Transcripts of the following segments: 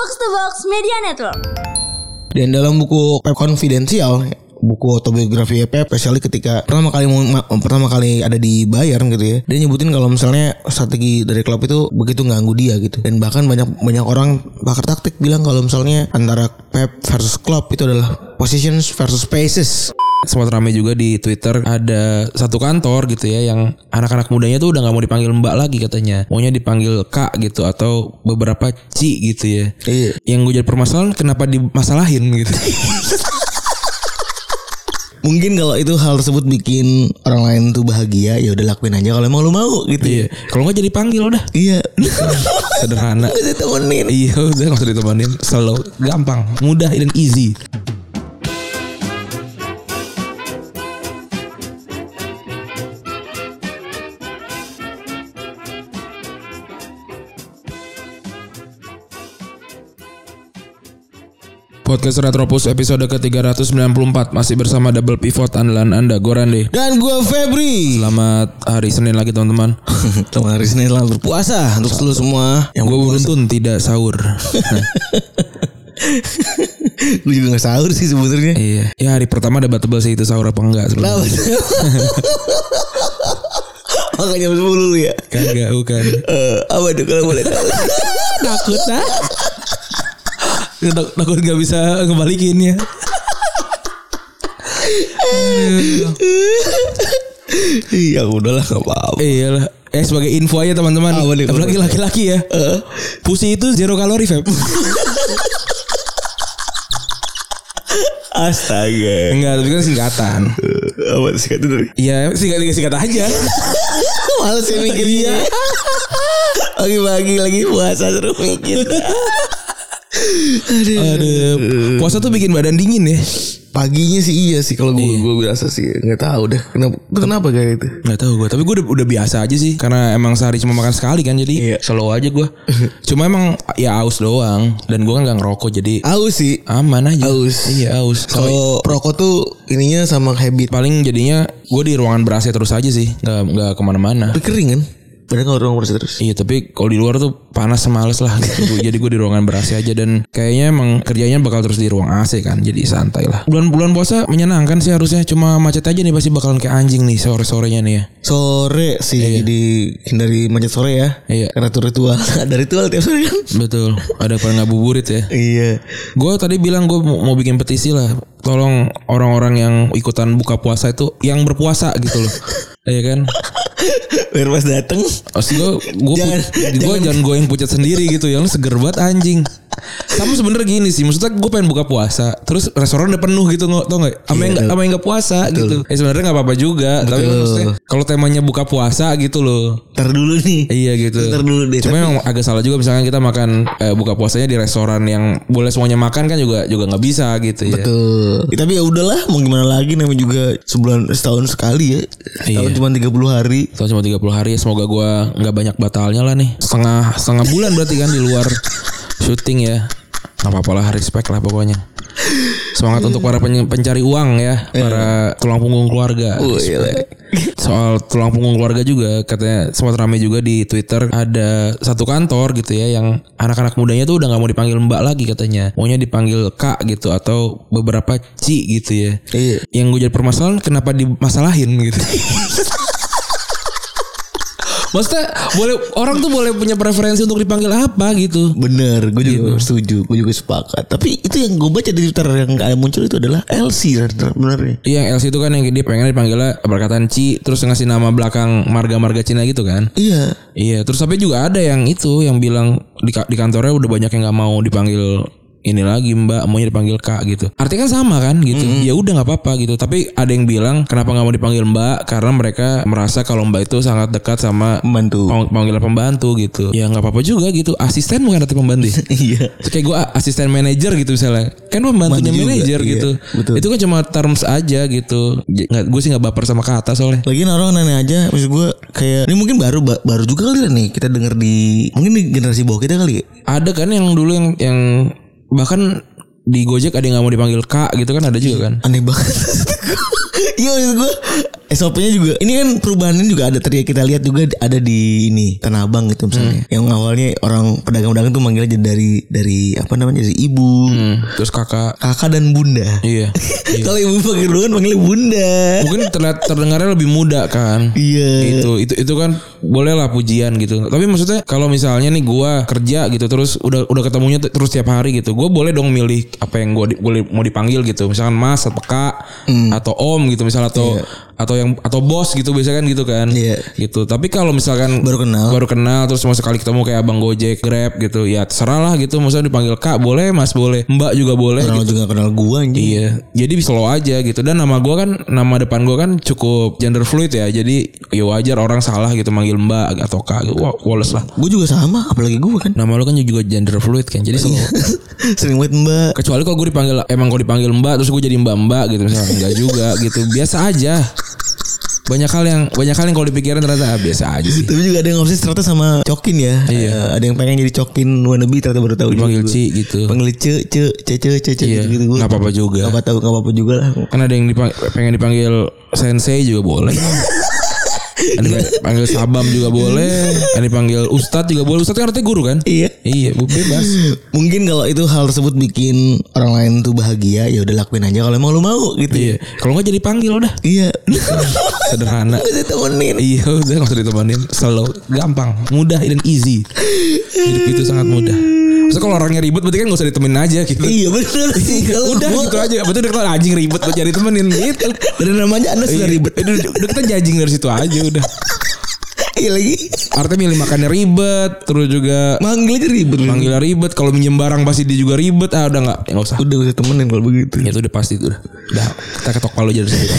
Box to Box Media Network. Dan dalam buku Pep Konfidensial buku autobiografi Pep especially ketika pertama kali pertama kali ada di Bayern gitu ya dia nyebutin kalau misalnya strategi dari klub itu begitu ganggu dia gitu dan bahkan banyak banyak orang pakar taktik bilang kalau misalnya antara Pep versus Klopp itu adalah positions versus spaces sempat ramai juga di Twitter. Ada satu kantor gitu ya yang anak-anak mudanya tuh udah nggak mau dipanggil Mbak lagi katanya. Maunya dipanggil Kak gitu atau beberapa Ci gitu ya. Iya. yang gue jadi permasalahan kenapa dimasalahin gitu. Mungkin kalau itu hal tersebut bikin orang lain tuh bahagia ya udah lakuin aja kalau emang lu mau gitu iya. Kalau nggak jadi panggil udah. Iya. Sederhana. Gak usah temenin iya udah nggak usah ditemenin. Slow gampang mudah dan easy Podcast Retropus episode ke-394 Masih bersama double pivot andalan Anda Gorande dan gue Febri. Selamat hari Senin lagi teman-teman. Selamat hari Senin selamat berpuasa untuk seluruh semua yang Gue beruntun tidak sahur. Gue juga gak sahur sih sebenarnya. Iya. Ya hari pertama debatable sih itu sahur apa enggak sebenarnya? Makanya jam 10 lu ya. Kagak bukan. Eh, apa tuh kalau boleh tahu? Takut ah Takut gak bisa kembalikin ya Iya udahlah gak apa-apa. Iya lah Eh sebagai info aja teman-teman nih, Apalagi laki-laki ya Pusi itu zero kalori Feb Astaga. Enggak tapi kan singkatan Eh, Apa sih kata tadi? Iya singkat singkat aja Males ya mikirnya. Pagi-pagi lagi puasa terus mikir. Aduh Puasa tuh bikin badan dingin ya Paginya sih iya sih kalau gue gue biasa sih nggak tahu deh kenapa itu kenapa kayak gitu. Gak tahu gue Tapi gue udah, udah biasa aja sih Karena emang sehari cuma makan sekali kan Jadi Iya. slow aja gue Cuma emang ya aus doang Dan gue kan gak ngerokok Jadi Aus sih. aman aja Aus. Iya aus Kalau rokok tuh ininya sama habit. paling jadinya Gue di ruangan berasa terus aja sih Gak, gak ke mana-mana kering kan? Padahal kalau ruang bersih terus. Iya tapi kalau di luar tuh panas males lah gitu. Jadi gue di ruangan ber AC aja dan kayaknya emang kerjanya bakal terus di ruang AC kan. Jadi santai lah. Bulan-bulan puasa menyenangkan sih harusnya. Cuma macet aja nih pasti bakalan kayak anjing nih sore-sorenya nih ya. Sore sih jadi hindari macet sore ya. Iya. Karena itu ritual. Ada ritual tiap sore kan. Betul. Ada pada ngabuburit ya. iya. Gue tadi bilang gue mau bikin petisi lah. Tolong orang-orang yang ikutan buka puasa itu yang berpuasa gitu loh. Iya kan? Biar pas dateng Maksud gue gue Jangan- gue jangan- jangan gue yang pucat sendiri gitu yang seger banget anjing. Sama sebenernya gini sih, maksudnya gue pengen buka puasa, terus restoran udah penuh gitu nggak tau nggak? Sama yang sama yang nggak puasa gitu. Eh sebenarnya nggak apa-apa juga, tapi Betul. maksudnya kalau temanya buka puasa gitu loh. Ntar dulu nih. Iya gitu. Ntar dulu deh. Cuma yang agak salah juga misalkan kita makan eh, buka puasanya di restoran yang boleh semuanya makan kan juga juga nggak bisa gitu ya. Betul. Ya, tapi ya udahlah mau gimana lagi namanya juga sebulan setahun sekali ya. Setahun Iya. cuma 30 hari. Tahun cuma 30 hari semoga gua nggak banyak batalnya lah nih. Setengah setengah bulan berarti kan di luar syuting ya. Nggak apa-apa lah respect lah pokoknya. Semangat untuk para pen- pencari uang ya, para tulang punggung keluarga. Iya. Soal tulang punggung keluarga juga katanya sempat ramai juga di Twitter ada satu kantor gitu ya yang anak-anak mudanya tuh udah nggak mau dipanggil Mbak lagi katanya. Maunya dipanggil Kak gitu atau beberapa Ci gitu ya. Iya. Yang gue jadi permasalahan kenapa dimasalahin gitu. Maksudnya boleh orang tuh boleh punya preferensi untuk dipanggil apa gitu. Bener, gue juga Gitu. setuju, gue juga sepakat. Tapi itu yang gue baca di Twitter yang muncul itu adalah LC sebenarnya. Iya LC itu kan yang dia pengen dipanggilnya perkataan Ci terus ngasih nama belakang marga-marga Cina gitu kan. Iya. Iya terus tapi juga ada yang itu yang bilang di, di kantornya udah banyak yang nggak mau dipanggil ini lagi mbak maunya dipanggil kak gitu. Artinya kan sama kan gitu. Ya udah nggak apa-apa gitu. Tapi ada yang bilang kenapa nggak mau dipanggil mbak? Karena mereka merasa kalau mbak itu sangat dekat sama Membantu. pang- panggilan pembantu gitu. Ya nggak apa-apa juga gitu. Asisten bukan arti pembantu ya? Iya. Kayak gue asisten manajer gitu misalnya. Kan pembantunya manajer iya, gitu. Betul. itu kan cuma terms aja gitu. Gue sih nggak baper sama kata soalnya. Lagian orang nanya aja Maksud gue kayak Ini mungkin baru ba- baru juga kali ya nih Kita denger di Mungkin di generasi bawah kita kali ya? Ada kan yang dulu yang yang bahkan di Gojek ada yang nggak mau dipanggil kak gitu kan ada juga kan? Aneh banget Iya maksud gue SOP-nya juga ini kan perubahannya juga ada tadi kita lihat juga ada di ini Tanah Abang gitu misalnya. Yang awalnya orang pedagang-pedagang tuh manggilnya dari dari apa namanya dari ibu, Hmm, terus kakak kakak dan bunda. Iya. Kalau ibu panggil dulu kan panggilnya bunda. Mungkin terlihat terdengarnya lebih muda kan. Iya. itu itu itu kan boleh lah pujian gitu tapi maksudnya kalau misalnya nih gua kerja gitu terus udah udah ketemunya terus tiap hari gitu gua boleh dong milih apa yang gua di, mau dipanggil gitu misalkan mas atau kak atau om gitu misalnya atau atau yang atau bos gitu biasanya kan gitu kan Iya. gitu tapi kalau misalkan Baru kenal. baru kenal terus mau sekali ketemu kayak abang gojek grab gitu ya terserah lah gitu maksudnya dipanggil kak boleh mas boleh mbak juga boleh Orang juga gak kenal gua anjing. Iya, jadi slow aja gitu. Dan nama gua kan, nama depan gua kan cukup gender fluid ya. Jadi ya wajar orang salah gitu manggil mbak atau kak. Gitu. Wallace lah. Gue juga sama, apalagi gue kan. Nama lu kan juga gender fluid kan. Jadi slow. Sering banget mbak. Kecuali kalau gue dipanggil emang kalau dipanggil mbak terus gue jadi mbak mbak gitu misalnya enggak juga gitu. Biasa aja. Banyak hal yang banyak hal yang kalau dipikirin ternyata ah, biasa aja sih. Tapi juga ada yang obses ternyata sama Cokin ya. Iya. Eh, ada yang pengen jadi Cokin wannabe ternyata baru tahu Dipanggil juga. Ci gitu. Panggil ce ce ce ce ce ce Iya, gitu. nggak apa-apa juga. Gak apa tahu gak apa-apa juga lah. Kan ada yang dipang- pengen dipanggil sensei juga boleh. Ada yang dipanggil sabam juga boleh. Ada yang dipanggil ustadz juga boleh. Ustadz kan artinya guru kan? Iya. Iya, bebas. Mungkin kalau itu hal tersebut bikin orang lain tuh bahagia, ya udah lakuin aja kalau emang lu mau gitu. Iya. Kalau nggak jadi panggil udah. Iya. Sederhana. Gak usah temenin. Iya udah nggak usah ditemenin. Slow, gampang, mudah dan easy. Hidup itu sangat mudah. Maksudnya kalau orangnya ribet berarti kan nggak usah ditemenin aja gitu. Iya benar udah gua- gitu aja. Betul udah kalau anjing ribet buat jadi temenin gitu. Dari namanya Anda sudah Iya. ribet. Udah, udah kita judging dari situ aja udah. Iya lagi. Artinya milih makannya ribet, terus juga Manggil aja ribet. manggilnya ribet. Kalau minjem barang pasti dia juga ribet. Ah udah nggak, ya nggak usah. Udah gak usah temenin kalau begitu. Ya itu udah pasti itu udah. Udah kita ketok palu aja dari situ.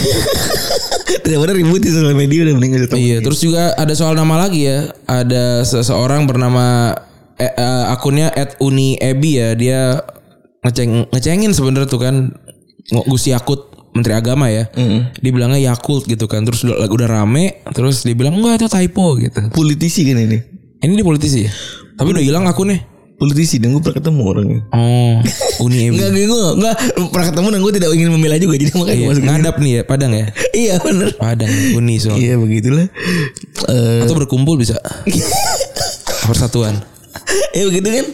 Daripada ribut di sosial media udah mending gak usah temenin. Iya, terus juga ada soal nama lagi ya. Ada seseorang bernama eh, eh, akunnya @uniebi ya. Dia ngeceng ngecengin sebenarnya tuh kan Ng- Gus Yakut Menteri Agama ya. Dia bilangnya Yakult gitu kan. Terus udah, udah rame, terus dia bilang enggak itu typo gitu. Politisi kan ini. Ini dia politisi ya. Tapi udah hilang akunnya. Politisi dan gue pernah ketemu orangnya. Oh, Uniebi. Enggak, gue enggak pernah ketemu dan gue tidak ingin membela juga jadi makanya Iya, masuk. ngadap nih ya, Padang ya. Iya benar. Padang, Uni soal. Iya begitulah. Eh Atau berkumpul bisa. Persatuan. ya begitu kan.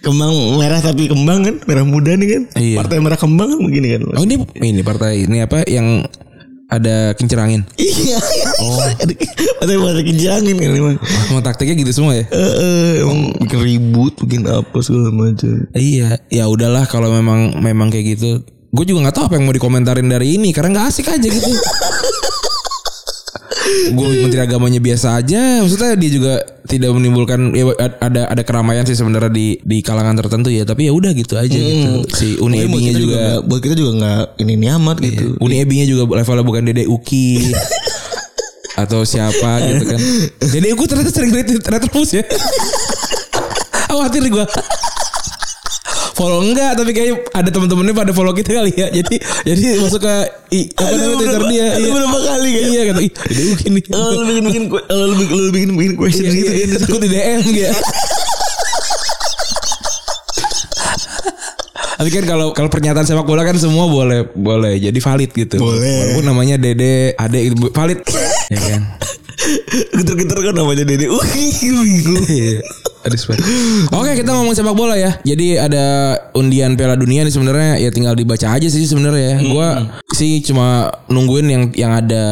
Kembang merah tapi kembang kan, merah muda nih kan. Iya. Partai merah kembang kan begini kan. Oh ini ini partai ini apa yang ada kincir angin. Iya. Oh. Partai partai kincangin kan emang. Emang taktiknya gitu semua ya? Eh, eh, emang bikin ribut, bikin apa segala macam. Iya, ya udahlah kalau memang memang kayak gitu. Gue juga nggak tahu apa yang mau dikomentarin dari ini karena nggak asik aja gitu. Gue menteri agamanya biasa aja, maksudnya dia juga tidak menimbulkan ya ada ada keramaian sih sebenarnya di di kalangan tertentu ya, tapi ya udah gitu aja gitu. Si Uni Ebinya juga, nggak- buat kita juga nggak ini ini amat gitu. Uni Ebinya juga levelnya bukan Dede Uki atau siapa gitu kan. Dede Uki ternyata sering retweet retweet ya. Khawatir gue. Follow enggak tapi kayak ada teman-temannya pada follow kita kali ya jadi jadi masuk ke i, apa namanya Twitter dia iya. berapa kali kan? iya kata ih Dede Uki nih Kalau lu bikin bikin lu bikin lu bikin bikin question Iya, gitu iya, kan. Takut di DM gitu. Tapi kan kalau kalau pernyataan sepak bola kan semua boleh boleh jadi valid gitu. Boleh. Walaupun namanya Dede, Ade itu valid. ya kan. Geter-geter kan namanya Dede. Wih, bingung. Iya. Oke kita ngomong sepak bola ya. Jadi ada undian Piala Dunia nih sebenarnya ya tinggal dibaca aja sih sebenarnya ya. Gua sih cuma nungguin yang yang ada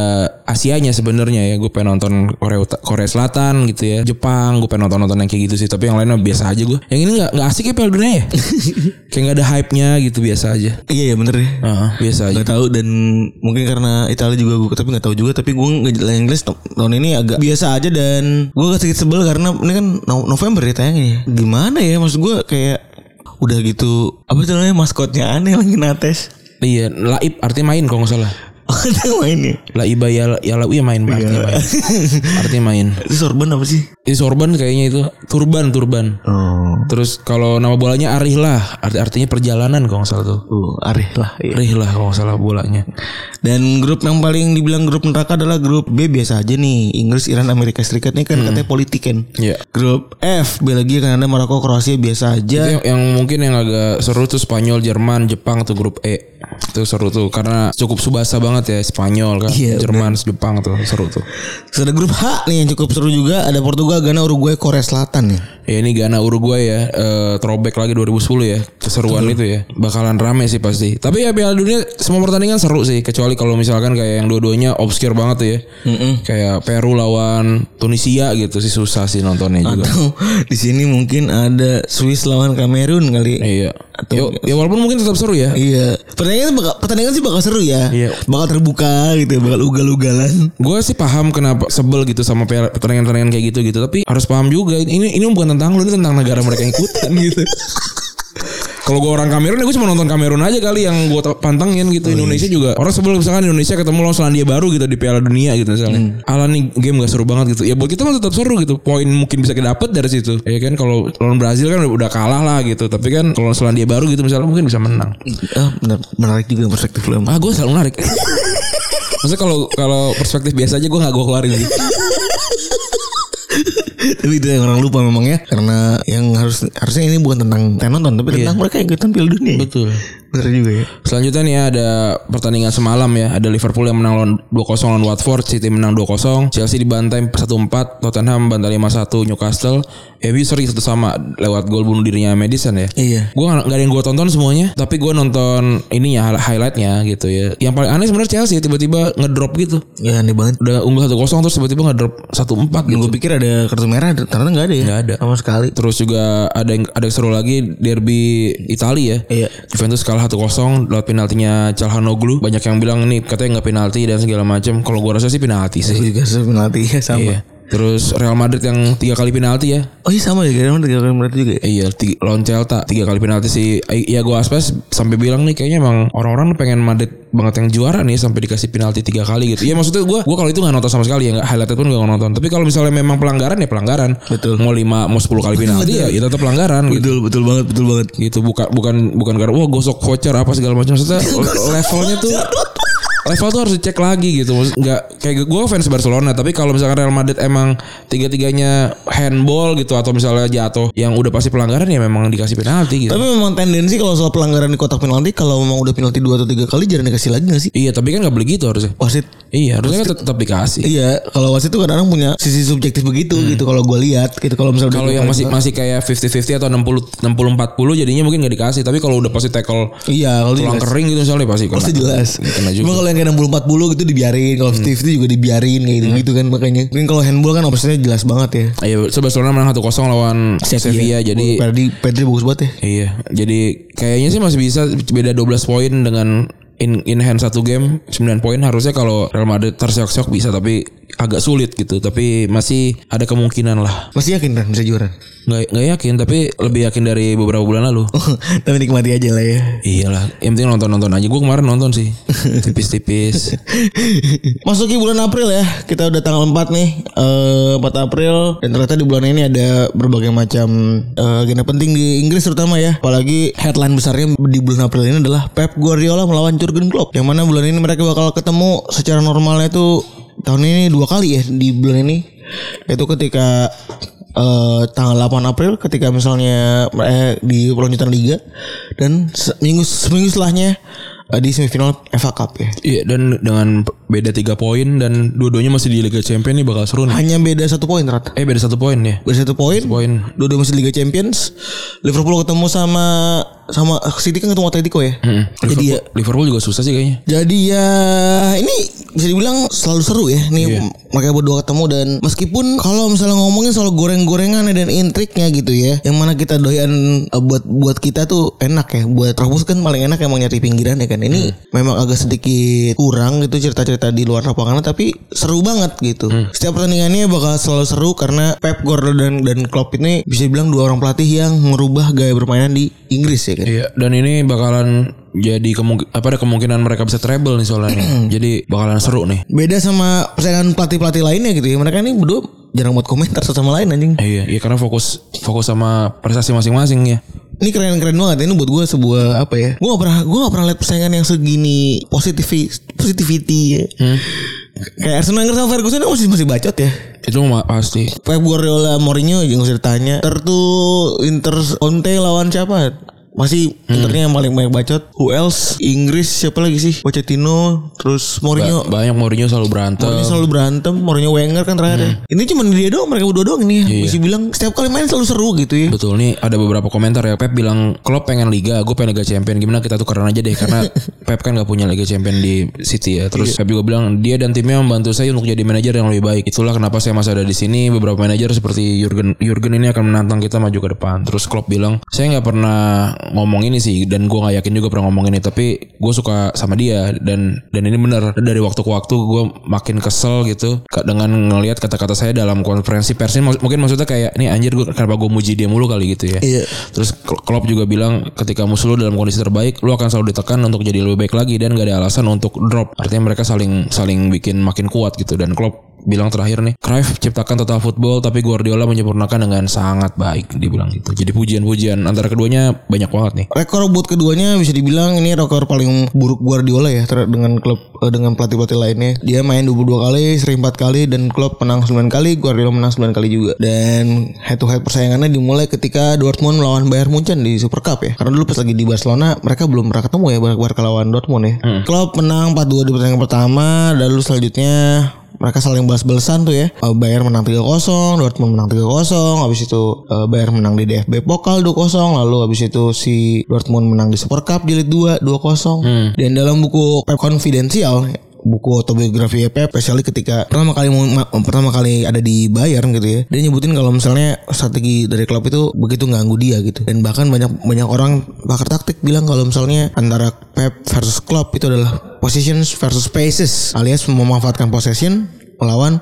Asianya sebenarnya ya. Gue pengen nonton Korea Uta- Korea Selatan gitu ya. Jepang gue pengen nonton nonton yang kayak gitu sih. Tapi yang lainnya biasa aja gue. Yang ini nggak nggak asik ya Piala Dunia ya. kayak nggak ada hype-nya gitu biasa aja. Iya ya bener ya. Heeh, biasa aja. Gak tahu dan mungkin karena Italia juga gue tapi nggak tahu juga tapi gue nggak Inggris tahun ini agak biasa aja dan gue sedikit sebel karena ini kan No- November ya tayangnya gimana ya? Maksud gue kayak udah gitu apa namanya maskotnya aneh lagi nates. Iya, laib artinya main kalau nggak salah. Ada mainnya Laiba ya ya lau ya main artinya main. Artinya main. itu sorban apa sih Ini sorban kayaknya itu turban turban. oh Terus kalau nama bolanya Arih lah, arti artinya perjalanan kalau nggak salah tuh. uh, areh lah iya. Arih lah kalau nggak salah bolanya. Dan grup yang paling dibilang grup neraka adalah grup B biasa aja nih. Inggris, Iran, Amerika Serikat nih kan katanya politik kan. Iya. Grup F Belgia, Kanada, Maroko, Kroasia biasa Itu aja. yang, yang mungkin yang agak seru tuh Spanyol, Jerman, Jepang tuh grup E. Itu seru tuh karena cukup subasa banget ya Spanyol kan, Iya, Jerman, Jepang tuh seru tuh. Terus ada grup H nih yang cukup seru juga. Ada Portugal, Ghana, Uruguay, Korea Selatan nih. Ya ini Ghana Uruguay ya, eh, throwback lagi 2010 ya, keseruan itu ya, bakalan rame sih pasti. Tapi ya Piala Dunia semua pertandingan seru sih, kecuali kalau misalkan kayak yang dua-duanya obscure banget tuh ya, kayak Peru lawan Tunisia gitu sih susah sih nontonnya juga. Atau di sini mungkin ada Swiss lawan Kamerun kali. Iya. Ya, ya walaupun mungkin tetap seru ya. Iya. Pertandingan bakal, pertandingan sih bakal seru ya. Iya. Bakal terbuka gitu, bakal ugal-ugalan. Gue sih paham kenapa sebel gitu sama pertandingan-pertandingan kayak gitu gitu. Tapi harus paham juga ini ini bukan tentang lu ini tentang negara mereka yang ikutan gitu. Kalau gue orang Kamerun ya gue cuma nonton Kamerun aja kali yang gue pantengin gitu. Indonesia juga orang sebelum misalkan Indonesia ketemu lawan Selandia Baru gitu di Piala Dunia gitu misalnya. Ala nih game gak seru banget gitu. Ya buat kita mah tetap seru gitu. Poin mungkin bisa kita dapet dari situ. Ya kan kalau lawan Brazil kan udah kalah lah gitu. Tapi kan kalau Selandia Baru gitu misalnya mungkin bisa menang. Ah, benar, menarik juga perspektif lu. emang. Ah gue selalu menarik. Maksudnya kalau kalau perspektif biasa aja gue gak gue keluarin gitu. Tapi itu yang orang lupa memang ya Karena yang harus harusnya ini bukan tentang penonton Tapi tentang mereka yang ikutan Piala Dunia. Betul. Bener juga ya Selanjutnya nih ya ada pertandingan semalam ya. Ada Liverpool yang menang lawan 2-0 lawan Watford, City menang 2-0, Chelsea dibantai 1-4, Tottenham bantai 5-1 Newcastle. MU seri satu sama lewat gol bunuh dirinya Madison ya. Iya Gue gak, ada yang gue tonton semuanya Tapi gue nonton ininya highlightnya gitu ya Yang paling aneh sebenarnya Chelsea Tiba-tiba ngedrop gitu Ya aneh banget Udah unggul 1-0 terus tiba-tiba ngedrop 1-4 gitu Gue pikir ada kartu merah Ternyata gak ada ya Nggak ada. Sama sekali Terus juga ada yang ada yang seru lagi derby Italia ya. Iya Juventus kalah 1-0 lewat penaltinya Calhanoglu. Banyak yang bilang nih katanya nggak penalti dan segala macam. Kalau gua rasa sih penalti sih. Juga penalti ya sama Iya. Terus Real Madrid yang tiga kali penalti ya. Oh iya sama ya Kira-kira tiga kali berarti juga ya Iya, tiga, lawan Celta tiga kali penalti sih. Ya gua Aspas sampai bilang nih kayaknya emang orang-orang pengen Madrid banget yang juara nih sampai dikasih penalti tiga kali gitu. Iya maksudnya gua gua kalau itu nggak nonton sama sekali ya nggak highlight pun gak nonton. Tapi kalau misalnya memang pelanggaran ya pelanggaran. Betul. Mau lima mau 10 kali penalti ya, ya tetap pelanggaran gitu. Betul betul banget Betul banget gitu bukan bukan bukan karena wah gosok voucher apa segala macam maksudnya levelnya tuh level tuh harus dicek lagi gitu. Nggak kayak gue fans Barcelona tapi kalau misalkan Real Madrid emang tiga tiganya handball gitu atau misalnya jatuh yang udah pasti pelanggaran ya memang dikasih penalti gitu. Tapi memang tendensi kalau soal pelanggaran di kotak penalti Kalau memang udah penalti dua atau tiga kali Jarang dikasih lagi gak sih? Iya tapi kan nggak boleh gitu harusnya. Wasit. Iya harusnya kan tetap dikasih. Iya Kalau wasit tuh kadang-kadang punya Sisi subjektif begitu gitu. Kalau gue lihat gitu. Kalau misalnya kalau yang masih masih kayak 50-50 atau 60 60 40 jadinya mungkin nggak dikasih. Tapi kalau udah pasti tackle Iya kalau tulang jelas kering gitu misalnya pasti kena. Pasti jelas. Kena juga. Cuma kalau yang kayak 60-40 gitu dibiarin. Kalau 50 juga dibiarin Kayak gitu, gitu kan makanya. Mungkin kalau handball kan operasinya jelas banget ya. Iya, Barcelona menang 1-0 lawan Sevilla jadi Pedri, Pedri bagus banget ya. Iya, jadi kayaknya sih masih bisa beda 12 poin dengan in in hand satu game 9 poin harusnya kalau Real Madrid terseok-seok bisa tapi agak sulit gitu. Tapi masih ada kemungkinan lah. Masih yakin kan bisa juara? Nggak nggak yakin tapi lebih yakin dari beberapa bulan lalu. Tapi nikmati aja lah ya. Iyalah yang penting nonton nonton aja. Gue kemarin nonton sih. Tipis-tipis. Masuki bulan April ya. Kita udah tanggal 4 nih. Eh 4 April. Dan ternyata di bulan ini ada berbagai macam eh, agenda penting di Inggris terutama ya. Apalagi headline besarnya di bulan April ini adalah Pep Guardiola melawan Jurgen Klopp Yang mana bulan ini mereka bakal ketemu secara normalnya itu Tahun ini dua kali ya di bulan ini. Itu ketika eh tanggal 8 April ketika misalnya eh, di pelanjutan liga. Dan seminggu seminggu setelahnya di semifinal FA Cup ya. iya dan dengan beda tiga poin dan dua-duanya masih di Liga Champions nih bakal seru nih Hanya beda satu poin ternyata. eh beda satu poin ya Beda satu poin. poin Dua-dua masih Liga Champions. Liverpool ketemu sama sama City kan ketemu Atletico ya. Jadi ya Liverpool juga susah sih kayaknya jadi ya ini bisa dibilang selalu seru ya. Nih mereka berdua ketemu dan meskipun kalau misalnya ngomongin soal goreng-gorengan dan intriknya gitu ya yang mana kita doyan eh, buat buat kita tuh enak ya. Buat Trabus kan paling enak emang nyari pinggiran ya kan. Ini memang agak sedikit kurang gitu cerita-cerita di luar lapangan tapi seru banget gitu. Setiap pertandingannya bakal selalu seru karena Pep Guardiola dan dan Klopp ini bisa dibilang dua orang pelatih yang merubah gaya permainan di Inggris ya kan. Iya, dan ini bakalan jadi kemungkin apa ada kemungkinan mereka bisa treble nih soalnya nih. jadi bakalan seru nih. Beda sama persaingan pelatih-pelatih lainnya gitu ya. Mereka ini berdua jarang buat komentar satu sama lain anjing. Eh, iya, iya karena fokus fokus sama prestasi masing-masing ya. Ini keren-keren banget. Ini buat gue sebuah apa ya? Gue gak pernah gue gak pernah lihat persaingan yang segini positivity positivity ya. Kayak Arsenal Wenger sama Ferguson itu masih masih bacot ya. Itu mah pasti. Pep Guardiola Mourinho nggak usah ditanya. Tertu Inter Conte lawan siapa? Masih Internya yang paling banyak bacot. Who else? Inggris siapa lagi sih? Pochettino, terus Mourinho. Ba- banyak Mourinho selalu berantem. Mourinho selalu berantem, Mourinho Wenger kan terakhir ya. Ini cuma dia doang, mereka berdua doang ini ya. Bisa bilang setiap kali main selalu seru gitu ya. Betul nih ada beberapa komentar ya Pep bilang Klopp pengen liga gue pengen liga champion gimana kita tukeran aja deh karena Pep kan gak punya liga champion di City ya terus Pep juga bilang dia dan timnya membantu saya untuk jadi manajer yang lebih baik itulah kenapa saya masih ada di sini beberapa manajer seperti Jurgen Jurgen ini akan menantang kita maju ke depan terus Klopp bilang saya nggak pernah ngomong ini sih dan gue nggak yakin juga pernah ngomong ini tapi gue suka sama dia dan dan ini benar dari waktu ke waktu gue makin kesel gitu dengan ngelihat kata-kata saya dalam konferensi pers ini mungkin maksudnya kayak nih anjir gue kenapa gue muji dia mulu kali gitu ya Iya. Terus Kl- Klopp juga bilang ketika musuh lu dalam kondisi terbaik, lu akan selalu ditekan untuk jadi lebih baik lagi dan gak ada alasan untuk drop. Artinya mereka saling saling bikin makin kuat gitu dan Klopp bilang terakhir nih, Cruyff ciptakan total football tapi Guardiola menyempurnakan dengan sangat baik dia bilang gitu. Jadi pujian-pujian antara keduanya banyak banget nih. Rekor buat keduanya bisa dibilang ini rekor paling buruk Guardiola ya dengan klub eh, dengan pelatih-pelatih lainnya. Dia main 22 kali, seri 4 kali dan klub menang 9 kali, Guardiola menang 9 kali juga. Dan head to head persaingannya dimulai ketika Dortmund melawan Bayern Munchen di Super Cup ya. Karena dulu pas lagi di Barcelona mereka belum pernah ketemu ya Barca lawan Dortmund ya. Klopp menang 4-2 di pertandingan pertama, lalu selanjutnya mereka saling balas-balasan tuh ya. Eh, Bayern menang 3-0, Dortmund menang 3-0, habis itu eh, Bayern menang di DFB Pokal 2-0, lalu habis itu si Dortmund menang di Super Cup jilid 2 2-0. Dan dalam buku Pep Confidential buku autobiografi Pep especially ketika pertama kali pertama kali ada di Bayern gitu ya dia nyebutin kalau misalnya strategi dari klub itu begitu ganggu dia gitu dan bahkan banyak banyak orang pakar taktik bilang kalau misalnya antara Pep versus Klopp itu adalah positions versus spaces alias memanfaatkan possession melawan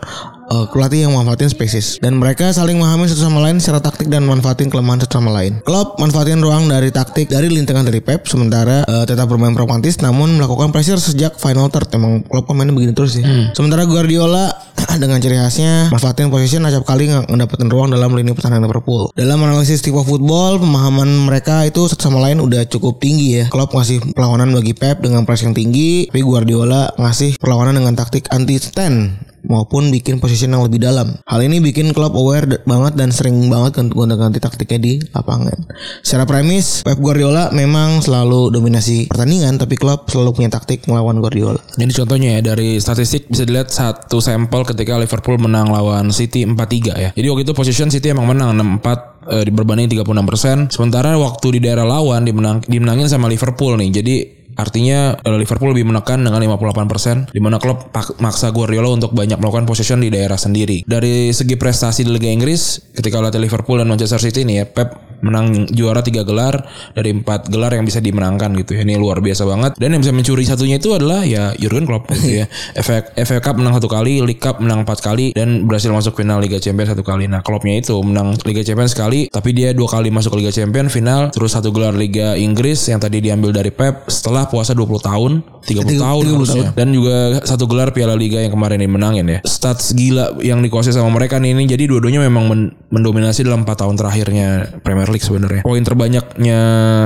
uh, pelatih yang memanfaatin spaces dan mereka saling memahami satu sama lain secara taktik dan manfaatin kelemahan satu sama lain. Klopp manfaatin ruang dari taktik dari lintingan dari Pep sementara uh, tetap bermain pragmatis namun melakukan pressure sejak final third. Emang Klopp kan mainnya begini terus sih. Sementara Guardiola dengan ciri khasnya manfaatin position acap kali nggak ngedapetin ruang dalam lini pertahanan Liverpool. Dalam analisis tipe football, pemahaman mereka itu satu sama lain udah cukup tinggi ya. Klopp ngasih perlawanan bagi Pep dengan pressing tinggi, tapi Guardiola ngasih perlawanan dengan taktik anti stand maupun bikin position yang lebih dalam. Hal ini bikin Klopp aware banget dan sering banget ganti- gonta-ganti taktiknya di lapangan. Secara premis, Pep Guardiola memang selalu dominasi pertandingan, tapi Klopp selalu punya taktik melawan Guardiola. Jadi contohnya ya dari statistik bisa dilihat satu sampel ketika Liverpool menang lawan City 4-3 ya. Jadi waktu itu position City emang menang 6-4 eh, berbanding 36%. Sementara waktu di daerah lawan dimenang dimenangin sama Liverpool nih. Jadi Artinya eh, Liverpool lebih menekan dengan 58% di mana klub maksa Guardiola untuk banyak melakukan possession di daerah sendiri. Dari segi prestasi di Liga Inggris ketika latih Liverpool dan Manchester City nih ya Pep menang juara tiga gelar dari empat gelar yang bisa dimenangkan gitu ya. Ini luar biasa banget. Dan yang bisa mencuri satunya itu adalah ya Jurgen Klopp gitu ya. FA, FA Cup menang satu kali, League Cup menang empat kali dan berhasil masuk final Liga Champions satu kali. Nah Kloppnya itu menang Liga Champions sekali, tapi dia dua kali masuk ke Liga Champions final, terus satu gelar Liga Inggris yang tadi diambil dari Pep setelah puasa 20 tahun, 30 tahun 30 harusnya. Dan juga satu gelar Piala Liga yang kemarin dimenangin ya. Stats gila yang dikuasai sama mereka nih ini jadi dua-duanya memang men- mendominasi dalam 4 tahun terakhirnya Premier League sebenarnya. Poin terbanyaknya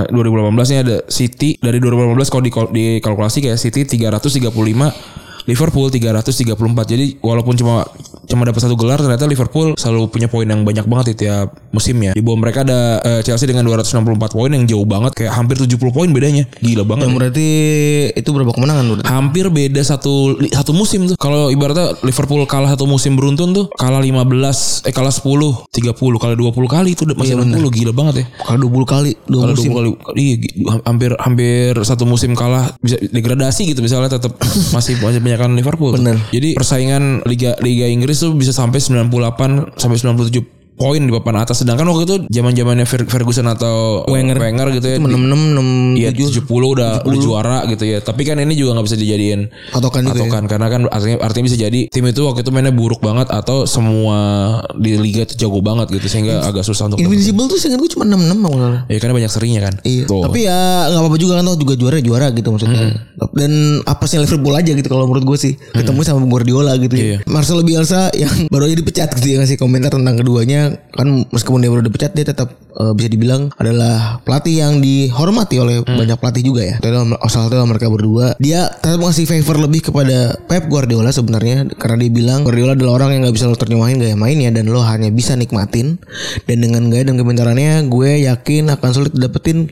2018 ini ada City dari 2018 kalau di dikalkulasi kayak City 335 Liverpool 334 jadi walaupun cuma cuma dapat satu gelar ternyata Liverpool selalu punya poin yang banyak banget di tiap musimnya di bawah mereka ada eh, Chelsea dengan 264 poin yang jauh banget kayak hampir 70 poin bedanya gila banget Yang berarti itu berapa kemenangan menurut? hampir beda satu satu musim tuh. Kalau ibaratnya Liverpool kalah satu musim beruntun tuh, kalah 15 eh kalah 10, 30, kalah 20 kali itu masih 60 gila banget ya. Kalau 20 kali, dua Kalau musim. 20 kali iya hampir hampir satu musim kalah bisa degradasi gitu misalnya tetap masih masih banyakan Liverpool. Bener. Jadi persaingan Liga Liga Inggris tuh bisa sampai 98 sampai 97 poin di papan atas sedangkan waktu itu zaman-zamannya Fer- Ferguson atau Wenger Wenger gitu ya. di- 66 Iya 67 70 udah udah juara gitu ya. Tapi kan ini juga nggak bisa dijadiin patokan juga ya. patokan karena kan artinya artinya bisa jadi tim itu waktu itu mainnya buruk banget atau semua di liga itu jago banget gitu sehingga agak susah untuk Invincible tuh seingat gue cuma 66 kalau nggak salah. ya karena banyak seringnya kan. Iya. Tuh. Tapi ya nggak apa-apa juga kan tau juga juara juara gitu maksudnya. Dan apa sih Liverpool aja gitu kalau menurut gue sih ketemu sama Guardiola gitu. Iya. Ya. Marcelo Bielsa yang baru aja dipecat gitu ya ngasih komentar tentang keduanya kan meskipun dia baru dipecat dia tetap eh, bisa dibilang adalah pelatih yang dihormati oleh banyak pelatih juga ya. Dalam asal dalam mereka berdua. Dia tetap ngasih favor lebih kepada Pep Guardiola sebenarnya karena dia bilang Guardiola adalah orang yang nggak bisa lo terjemahin gaya mainnya dan lo hanya bisa nikmatin. Dan dengan gaya dan kepintarannya gue yakin akan sulit dapetin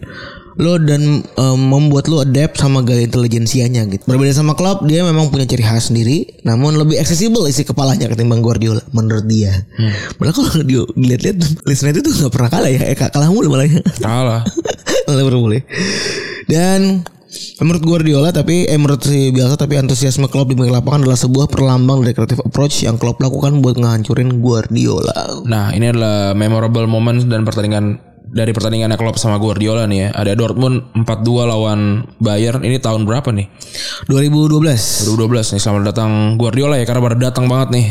lo dan em, membuat lo adapt sama gaya intelijensianya gitu. Berbeda sama Klopp, dia memang punya ciri khas sendiri, namun lebih aksesibel isi kepalanya ketimbang Guardiola menurut dia. Padahal kalau dia dilihat-lihat Leeds United tuh nggak pernah kalah ya, eh, kalah mulu malah ya. Kalah. Liverpool ya. Dan menurut Guardiola tapi eh menurut si Bielsa tapi antusiasme Klopp di balik lapangan adalah sebuah perlambang dari creative approach yang Klopp lakukan buat ngehancurin Guardiola. Nah, ini adalah memorable moment dan pertandingan dari pertandingannya Klopp sama Guardiola nih ya. Ada Dortmund 4-2 lawan Bayern. Ini tahun berapa nih? 2012. 2012 nih selamat datang Guardiola ya karena baru datang banget nih.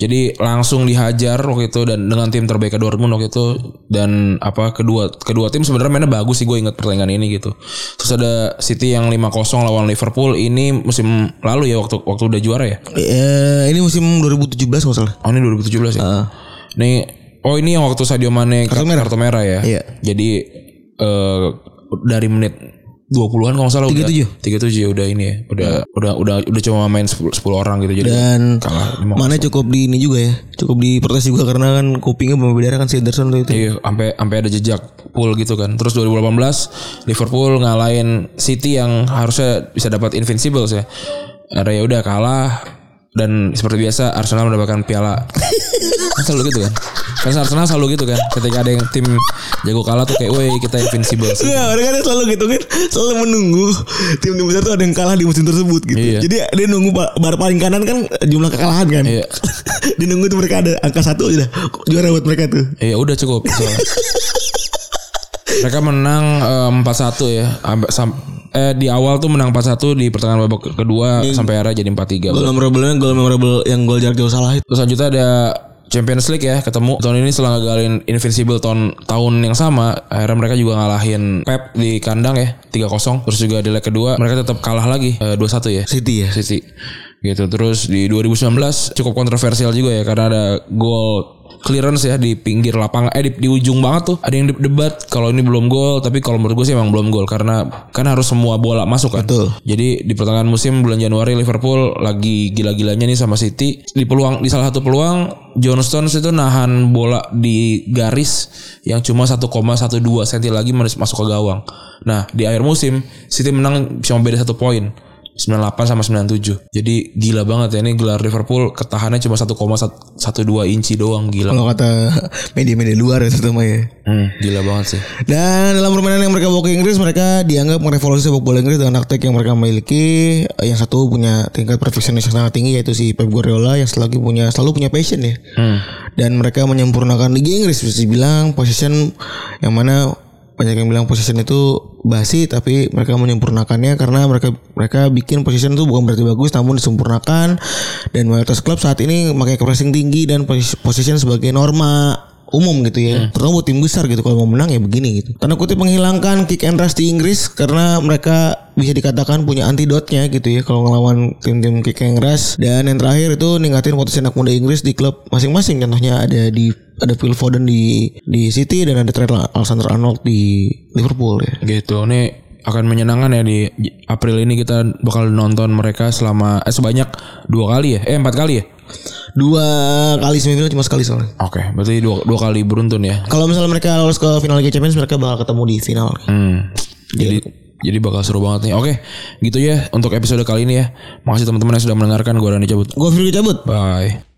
Jadi langsung dihajar waktu itu dan dengan tim terbaik Dortmund waktu itu dan apa kedua kedua tim sebenarnya mainnya bagus sih gue ingat pertandingan ini gitu. Terus ada City yang 5-0 lawan Liverpool ini musim lalu ya waktu waktu udah juara ya. Eh, ini musim 2017 nggak salah. Oh ini 2017 ya. Nih oh ini yang waktu Sadio Mane kartu merah, kartu merah ya. Iya. Jadi eh dari menit 20-an kalau salah 37. udah 37 ya udah ini ya. Udah udah udah udah cuma main 10, 10 orang gitu jadi Dan kalah mana cukup di ini juga ya. Cukup diprotes juga karena kan kupingnya berdarah kan si Ederson tuh itu. Iya, sampai sampai ada jejak pool gitu kan. Terus 2018 Liverpool ngalahin City yang harusnya bisa dapat invincible ya. Ada ya udah kalah dan seperti biasa Arsenal mendapatkan piala. Kan selalu gitu kan. Kan Arsenal selalu gitu kan. Ketika ada yang tim jago kalah tuh kayak, "Woi, kita invincible." sih." Enggak, mereka kan selalu gitu kan Selalu menunggu Tim-tim besar tuh ada yang kalah di musim tersebut gitu Iya. Jadi dia nunggu ba- bar paling kanan kan Jumlah kekalahan kan Iya. Dia nunggu tuh mereka ada Angka satu aja Juara buat mereka tuh Iya udah cukup. soalnya. Mereka menang eh, 4-1 ya. Sampai sam- eh di awal tuh menang 4-1 di pertengahan babak kedua sampai akhirnya jadi 4-3. Gol memorable Gol memorable Yang gol jarak jauh salah itu Terus selanjutnya ada Champions League ya ketemu. Tahun ini setelah ngagalin Invincible tahun tahun yang sama akhirnya mereka juga ngalahin Pep di kandang ya 3-0 terus juga di leg kedua mereka tetap kalah lagi eh, 2-1 ya. City ya? City gitu. Terus di 2019 cukup kontroversial juga ya karena ada gol clearance ya di pinggir lapangan. Eh di, di ujung banget tuh. Ada yang de- debat kalau ini belum gol tapi kalau menurut gue sih emang belum gol karena kan harus semua bola masuk kan. Betul. jadi di pertengahan musim bulan Januari Liverpool lagi gila-gilanya nih sama City. Di peluang di salah satu peluang John Stones itu nahan bola di garis yang cuma 1,12 cm lagi masuk ke gawang. Nah di akhir musim City menang cuma beda satu poin 98 sama 97. Jadi gila banget ya ini gelar Liverpool ketahanannya cuma 1,12 inci doang gila. Kalau kata media-media luar itu mah ya Hmm, gila banget sih. Dan dalam permainan yang mereka bawa ke Inggris Mereka dianggap merevolusi sepak bola Inggris Dengan taktik yang mereka miliki Yang satu punya tingkat perfeksionis yang sangat tinggi Yaitu si Pep Guardiola Yang selalu punya selalu punya passion ya Hmm. Dan mereka menyempurnakan Liga Inggris Bisa dibilang position Yang mana banyak yang bilang position itu basi tapi mereka menyempurnakannya karena mereka mereka bikin position itu bukan berarti bagus namun disempurnakan dan mayoritas klub saat ini memakai pressing tinggi dan posi- position sebagai norma umum gitu ya. Terutama buat tim besar gitu kalau mau menang ya begini gitu. Tanda kutip menghilangkan kick and rush di Inggris karena mereka bisa dikatakan punya antidotnya gitu ya kalau ngelawan tim-tim kick and rush dan yang terakhir itu ningkatin potensi anak muda Inggris di klub masing-masing contohnya ada di ada Phil Foden di di City dan ada Trent Alexander-Arnold di Liverpool ya. Gitu. Ini akan menyenangkan ya di April ini kita bakal nonton mereka selama eh sebanyak dua kali ya. Eh empat kali ya. Dua kali semifinal cuma sekali soalnya. Oke, berarti dua, dua kali beruntun ya. Kalau misalnya mereka lolos ke final Liga Champions mereka bakal ketemu di final. Hmm. Jadi jadi bakal seru banget nih. Oke, gitu ya untuk episode kali ini ya. Makasih teman-teman yang sudah mendengarkan. Gue Rani cabut. Gue Firly cabut. Bye.